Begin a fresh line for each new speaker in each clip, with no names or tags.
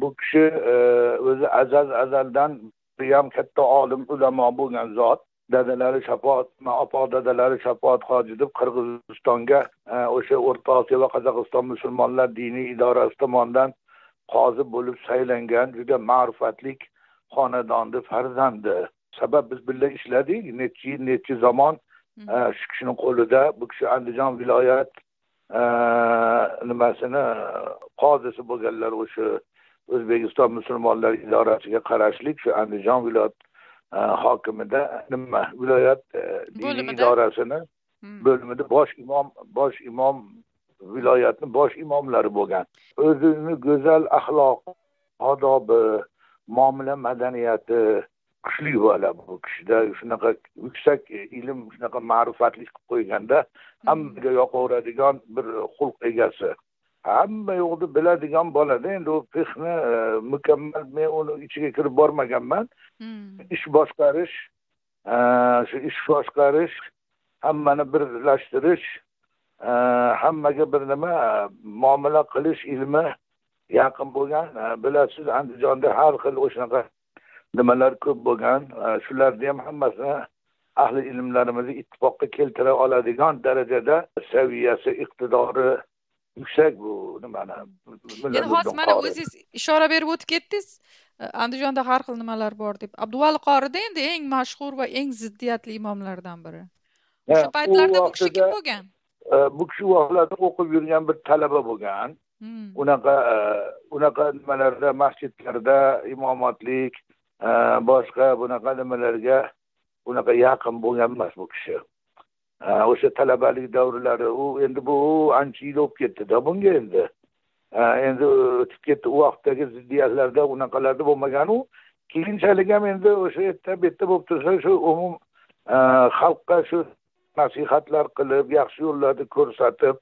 bu kishi o'zi azal azaldan judayam katta olim ulamo bo'lgan zot. Dadalari shafoat opa dadalari shafoat hoji deb qirg'izistonga o'sha o'rta osiyo va qozog'iston musulmonlar diniy idorasi tomonidan qozi bo'lib saylangan juda ma'rifatlik xonadonni farzandi. Sabab biz birga ishladik necha yil necha zamon shu kishini qo'lida bu kishi andijon viloyat nimasini qozisi bo'lganlar o'sha o'zbekiston musulmonlar idorasiga qarashli shu andijon viloyat hokimida nima viloyat diniy idorasini bo'limida bosh imom bosh imom viloyatni bosh imomlari bo'lgan. O'zini go'zal axloq odobi muomala madaniyati kuchli bola bu kishida shunaqa yuksak ilm shunaqa ma'rifatli qilib qo'yganda hammaga yoqaveradigan bir xulq egasi. Hamma yo'qni biladigan bolada endi u fihni mukammal men uni ichiga kirib bormaganman. Ish boshqarish shu ish boshqarish hammani birlashtirish hammaga bir nima muomala qilish ilmi yaqin bo'lgan. Bilasiz andijonda har xil o'shanaqa nimalar ko'p bo'lgan? Shularni ham hammasini ahli ilmlarimizni ittifoqqa keltira oladigan darajada saviyasi iqtidori yuksak bu nimani?
Endi hozir mana o'zingiz ishora berib o'tib ketdingiz. Andijonda har xil nimalar bor deb. Abduvali qorida endi eng mashhur va eng ziddiyatli imomlardan biri. O'sha paytlarda bu kishi kim bo'lgan?
bu kishi vaqtlarda o'qib yurgan bir talaba bo'lgan. Unaqa unaqa nimalarda masjidlarda imomatlik boshqa bunaqa nimalarga unaqa yaqin bo'lgan emas bu kishi. O'sha talabalik davrlari u endi bu ancha yil bo'lib ketdida bunga endi. Endi o'tib ketdi u vaqtdagi ziddiyatlarda unaqalarda bo'lmaganu keyinchalik ham endi o'sha yerda bu yerda bo'lib tursa shu umum xalqqa shu nasihatlar qilib yaxshi yo'llarni ko'rsatib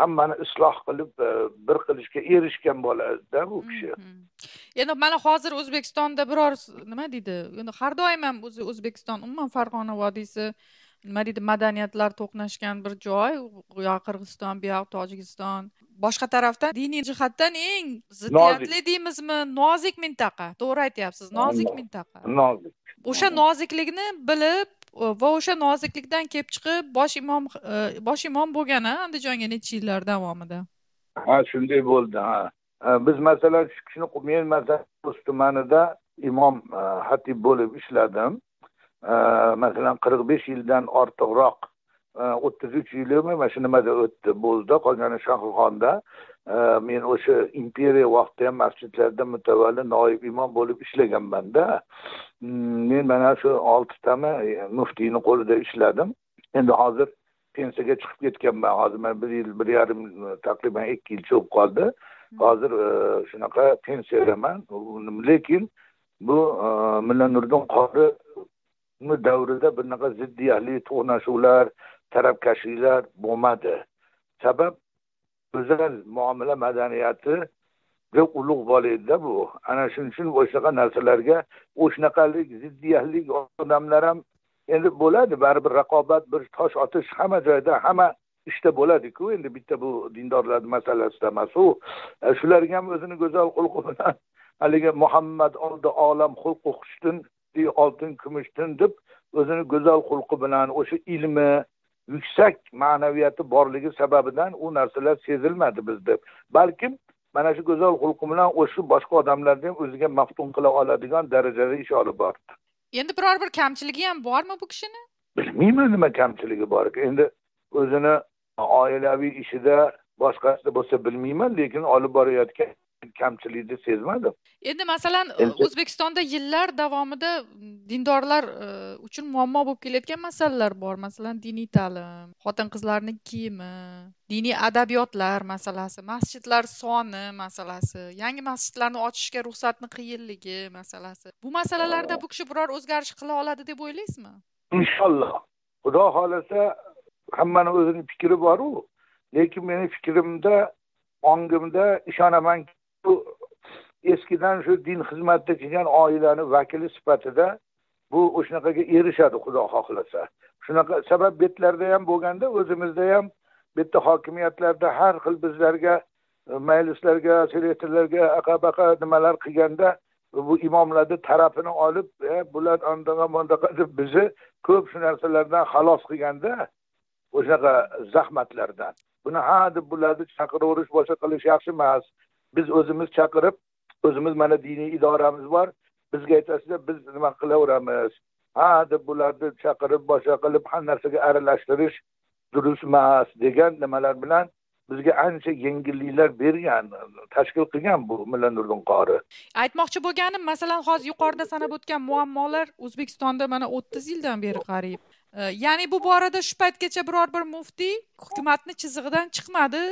hammani isloh qilib e, bir qilishga erishgan boladida bu kishi. Mm-hmm.
Endi mana hozir o'zbekistonda biror nima deydi? Endi har doim ham o'zi o'zbekiston umuman farg'ona vodiysi nima deydi madaniyatlar to'qnashgan bir joy u yoq qirg'iziston bu yoq tojikiston. Boshqa tarafdan diniy jihatdan eng ziddiyatli deymizmi? Nozik mintaqa. To'g'ri aytyapsiz nozik mintaqa.
Nozik.
O'sha noziklikni bilib va o'sha noziklikdan kelib chiqib bosh imom bosh imom bo'lgan a andijonga necha yillar davomida?
Ha shunday bo'ldi ha. Biz masalan shu kishini men masalan o'z tumanida imom xatib bo'lib ishladim masalan qirq besh yildan ortiqroq o'ttiz uch yilimi mana shu nimada o'tdi? Bo'ldi qolgani shohruxxonda men o'sha imperiya vaqtida ham masjidlarda mutavalli noib imom bo'lib ishlaganmanda men mana shu oltitami muftiyni qo'lida ishladim. Endi hozir pensiyaga chiqib ketganman. Hozir man bir yil bir yarim taqriban ikki yilcha bo'lib qoldi. Hozir shunaqa pensiyadaman. Lekin bu mulla nuriddin qori davrida bunaqa ziddiyatli to'qnashuvlar tarafkashliklar bo'lmadi. Sabab go'zal muomala madaniyati juda ulug' bola edida bu. Ana shuning uchun o'shanaqa narsalarga o'shanaqalik ziddiyatli odamlar ham endi bo'ladi. Baribir raqobat bir tosh otish hamma joyda hamma ishda bo'ladiku. Endi bitta bu dindorlar masalasida emasu shularga ham o'zini go'zal xulqi bilan haligi muhammad oldi olam xulqi xushtin oltin kumushtin deb o'zini go'zal xulqi bilan o'sha ilmi yuksak ma'naviyati borligi sababidan u narsalar sezilmadi bizda balkim mana shu go'zal xulqi bilan o'sha boshqa odamlarni ham o'ziga maftun qila oladigan darajada ish olib bordi
endi biror bir kamchiligi ham bormi bu kishini?
Bilmayman nima kamchiligi bor. Endi o'zini oilaviy ishida boshqasida bo'lsa bilmayman lekin olib borayotgan kamchilikni sezmadim.
Endi masalan o'zbekistonda yillar davomida dindorlar uchun muammo bo'lib kelayotgan masalalar bor. Masalan diniy ta'lim xotin qizlarni kiyimi diniy adabiyotlar masalasi masjidlar soni masalasi yangi masjidlarni ochishga ruxsatni qiyinligi masalasi. Bu masalalarda bu kishi biror o'zgarish qila oladi deb o'ylaysizmi?
Inshaalloh xudo xohlasa hammani o'zini fikri boru lekin meni fikrimda ongimda ishonamanki bu eskidan shu din xizmatida kelgan oilani vakili sifatida bu o'shanaqaga erishadi xudo xohlasa. Shunaqa sabab betlarda ham bo'lganda o'zimizda ham bitta hokimiyatlarda har xil bizlarga e, maylislarga selektorlarga aqabaqa nimalar qilganda bu imomlarni tarafini olib e, bular andaqa bundaqa deb bizni ko'p shu narsalardan xalos qilganda o'shanaqa zahmatlardan. Buni ha deb bularni chaqiraverish boshqa qilish yaxshi emas. Biz o'zimiz chaqirib o'zimiz mana diniy idoramiz bor. Bizga aytasizlar biz nima qilaveramiz? Ha deb bularni chaqirib boshqa qilib har narsaga aralashtirish durust emas degan nimalar bilan bizga ancha yengilliklar bergan tashkil qilgan bu mulla nuriddin qori.
Aytmoqchi bo'lganim masalan hozir yuqorida sanab o'tgan muammolar o'zbekistonda mana o'ttiz yildan beri qariyb. Ya'ni bu borada shu paytgacha biror bir muftiy hukumatni chizig'idan chiqmadi.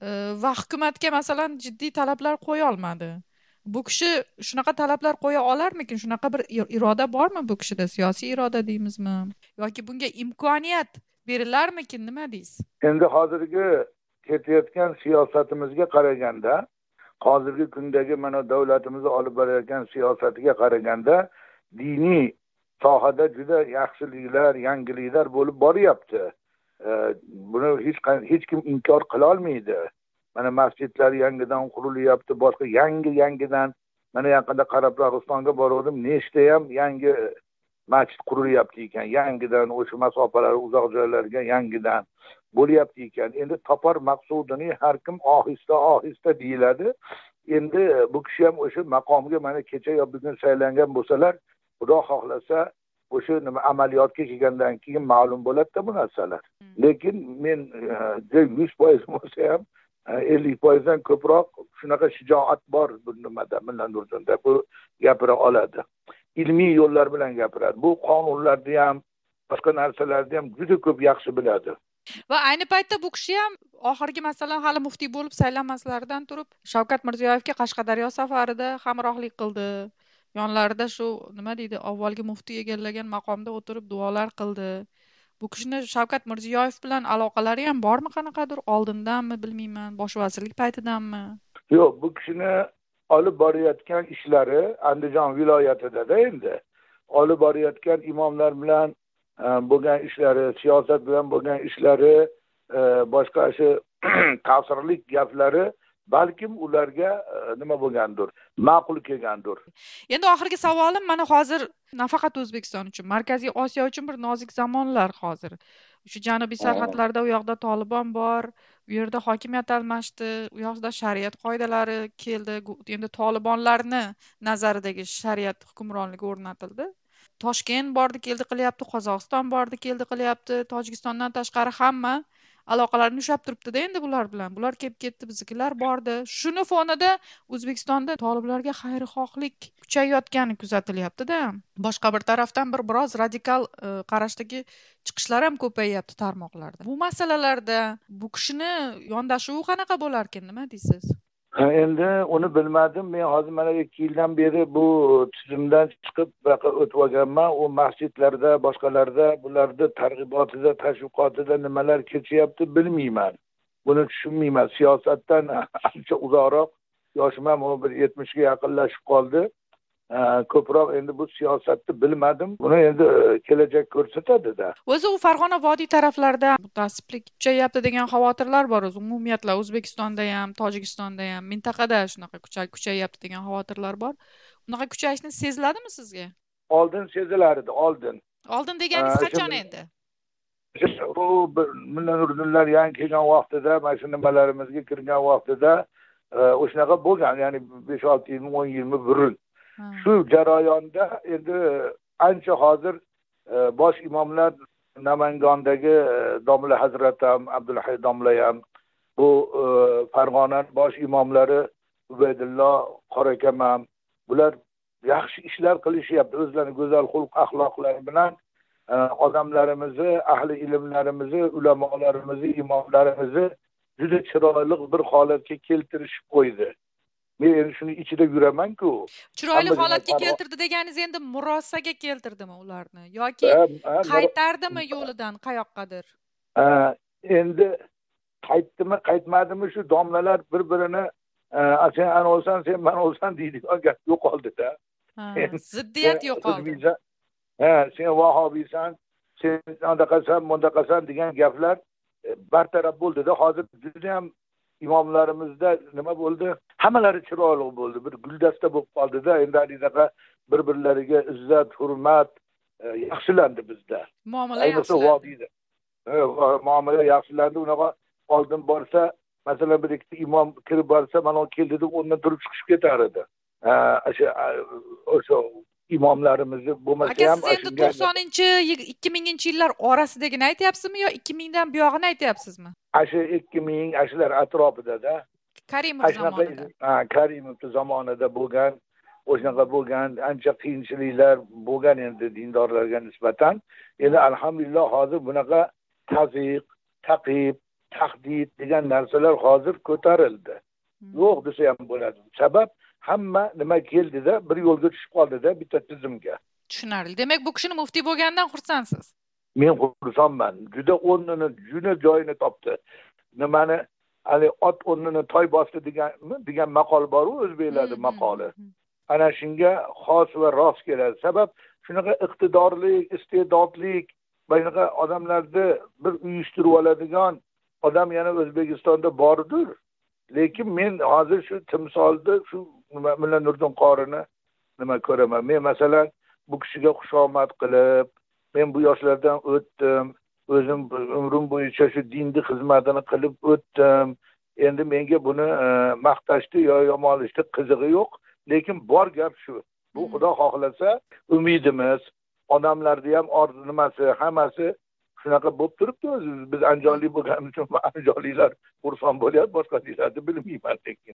Э, va hukumatga masalan jiddiy talablar qo'ya olmadi. Bu kishi shunaqa talablar qo'ya olarmikin? Shunaqa bir iroda bormi bu kishida? Siyosiy iroda deymizmi? Yoki bunga imkoniyat berilarmikin? Nima deysiz?
Endi hozirgi ketayotgan siyosatimizga qaraganda hozirgi kundagi mana davlatimizni olib borayotgan siyosatiga qaraganda diniy sohada juda yaxshiliklar yangiliklar bo'lib boryapti. Buni hech hech kim inkor qilolmaydi mana masjidlar yangidan qurilyapti boshqa yangi yangidan. Mana yaqinda qoraqalpog'istonga borgandim nechtayam yangi masjid qurilyapti ekan. Yangidan o'sha masofalar uzoq joylarga yangidan bo'lyapti ekan. Endi topar maqsudini har kim ohista ohista deyiladi. Endi bu kishi ham o'sha maqomga mana kecha yo bugun saylangan bo'lsalar xudo xohlasa o'sha nima amaliyotga kelgandan keyin ma'lum bo'ladida bu narsalar. Hmm. lekin men e, yuz foiz bo'lsa ham ellik foizdan ko'proq shunaqa shijoat bor bu nimada mulla nurdinda bu gapira oladi. Ilmiy yo'llar bilan gapiradi. Bu qonunlarni ham boshqa narsalarni ham juda ko'p yaxshi biladi.
Va ayni paytda bu kishi ham oxirgi masalan hali muftiy bo'lib saylanmaslaridan turib shavkat mirziyoyevga qashqadaryo safarida hamrohlik qildi yonlarida shu nima deydi avvalgi muftiy egallagan maqomda o'tirib duolar qildi. Bu kishini shavkat mirziyoyev bilan aloqalari ham bormi qanaqadir oldindanmi bilmayman bosh vazirlik paytidanmi?
Yo'q bu kishini olib borayotgan ishlari andijon viloyatidada endi. Olib borayotgan imomlar bilan e, bo'lgan ishlari siyosat bilan bo'lgan ishlari e, boshqa shu ta'sirli gaplari balkim ularga e, nima bo'lgandir? Ma'qul kelgandir
endi oxirgi savolim mana hozir nafaqat o'zbekiston uchun markaziy osiyo uchun bir nozik zamonlar hozir. Shu janubiy sarhadlarda u yoqda tolibon bor u yerda hokimiyat almashdi u yoqda shariat qoidalari keldi endi tolibonlarni nazaridagi shariat hukmronligi o'rnatildi. Toshkent bordi keldi qilyapti qozog'iston bordi keldi qilyapti tojikistondan tashqari hamma aloqalarni ushlab turibdida endi bular bilan. Bular kelib ketdi biznikilar bordi. Shuni fonida o'zbekistonda toliblarga xayrixohlik kuchayayotgani kuzatilyaptida. Boshqa bir tarafdan bir biroz radikal e, qarashdagi chiqishlar ham ko'payyapti tarmoqlarda. Bu masalalarda bu kishini yondashuvi qanaqa bo'larkan nima deysiz?
Endi uni bilmadim. Men hozir mana ikki yildan beri bu tizimdan chiqib buyoqqa o'tib olganman u masjidlarda boshqalarda bularni targ'ibotida tashviqotida nimalar kechyapti bilmayman. Buni tushunmayman. Siyosatdan ancha uzoqroq. Yoshim ham bir yetmishga yaqinlashib qoldi. Ko'proq endi bu siyosatni bilmadim. Buni endi e, kelajak ko'rsatadida
o'zi u farg'ona vodiy taraflarida mutassiblik kuchayyapti degan xavotirlar bor o'zi. Umumiyatla o'zbekistonda ham tojikistonda ham mintaqada shunaqa kuchayyapti degan xavotirlar bor. Unaqa kuchayishni seziladimi sizga?
Oldin sezilardi oldin.
Oldin deganingiz qachon endi?
U mulla nurdinlar yangi kelgan vaqtida mana shu nimalarimizga kirgan vaqtida e, o'shanaqa bo'lgan ya'ni besh olti yilmi o'n yilmi burun shu jarayonda endi ancha hozir e, bosh imomlar namangondagi e, domla hazrat ham abdulhay domla ham bu e, farg'ona bosh imomlari ubaydullo qorakam ham bular yaxshi ishlar qilishyapti o'zlarini go'zal xulq axloqlari bilan odamlarimizni ahli ilmlarimizni ulamolarimizni imomlarimizni juda chiroyli bir holatga keltirishib qo'ydi. Men endi shuni ichida yuramanku.
Chiroyli holatga keltirdi deganingiz endi murosaga keltirdimi ularni? Yoki qaytardimi yo'lidan qayoqqadir?
Endi qaytdimi qaytmadimi shu domlalar bir birini sen ana bo'lsan sen mana bo'lsan deydigan gap yo'qoldida
ziddiyat yo'qoldi.
ha sen vahobiysan sen anaqasan bunaqasan degan gaplar e, bartaraf bo'ldida. Hozir judayam imomlarimizda nima bo'ldi hammalari chiroyli bo'ldi. Bir guldasta bo'lib qoldida endi anaqa bir birlariga izzat hurmat e, yaxshilandi bizda.
Muomala
ayniqsa vodiyda. E, muomala yaxshilandi. Unaqa oldin borsa masalan bir ikkita imom kirib borsa mana keldi deb o'rnidan turib chiqishib ketar edi. O'sha o'sha imomlarimizni bo'lmasa
aka
ham
siz endi to'qsoninchi ikki minginchi yillar orasidagini aytyapsizmi yo ikki mingdan buyog'ini aytyapsizmi?
Ana shu ikki ming ana shular atrofidada
karimov zamonida.
ha, karimovni zamonida bo'lgan o'shanaqa bo'lgan ancha qiyinchiliklar bo'lgan endi dindorlarga nisbatan. Endi alhamdulillah hozir bunaqa taziq taqib tahdid degan narsalar hozir ko'tarildi.
Hmm.
yo'q desa ham bo'ladi. Sabab hamma nima keldida bir yo'lga tushib qoldida bitta tizimga.
Tushunarli. Demak bu kishini muftiy bo'lganidan xursandsiz?
Men xursandman. Juda o'rnini juda joyini topdi. Nimani haligi ot o'rnini toy bosdi degan degan maqol boru o'zbeklarda
Hmm,
maqoli.
Hmm, hmm.
ana shunga xos va rost keladi. Sabab shunaqa iqtidorlik iste'dodlik va shunaqa odamlarni bir uyushtirib oladigan odam yana o'zbekistonda bordir lekin men hozir shu timsolni shu mulla nurdin qorini nima ko'raman. Men masalan bu kishiga xushomad qilib men bu yoshlardan o'tdim o'zim umrim bo'yicha shu dinni xizmatini qilib o'tdim. Endi menga buni e, maqtashni yo yomonlashni qizig'i yo'q. Lekin bor gap shu. Bu
Hmm.
xudo xohlasa umidimiz odamlarni ham orzu nimasi hammasi shunaqa bo'lib turibdi o'zi biz andijonlik bo'lganimiz uchun andijonliklar xursand bo'lyapti boshqa deyiladi bilmayman lekin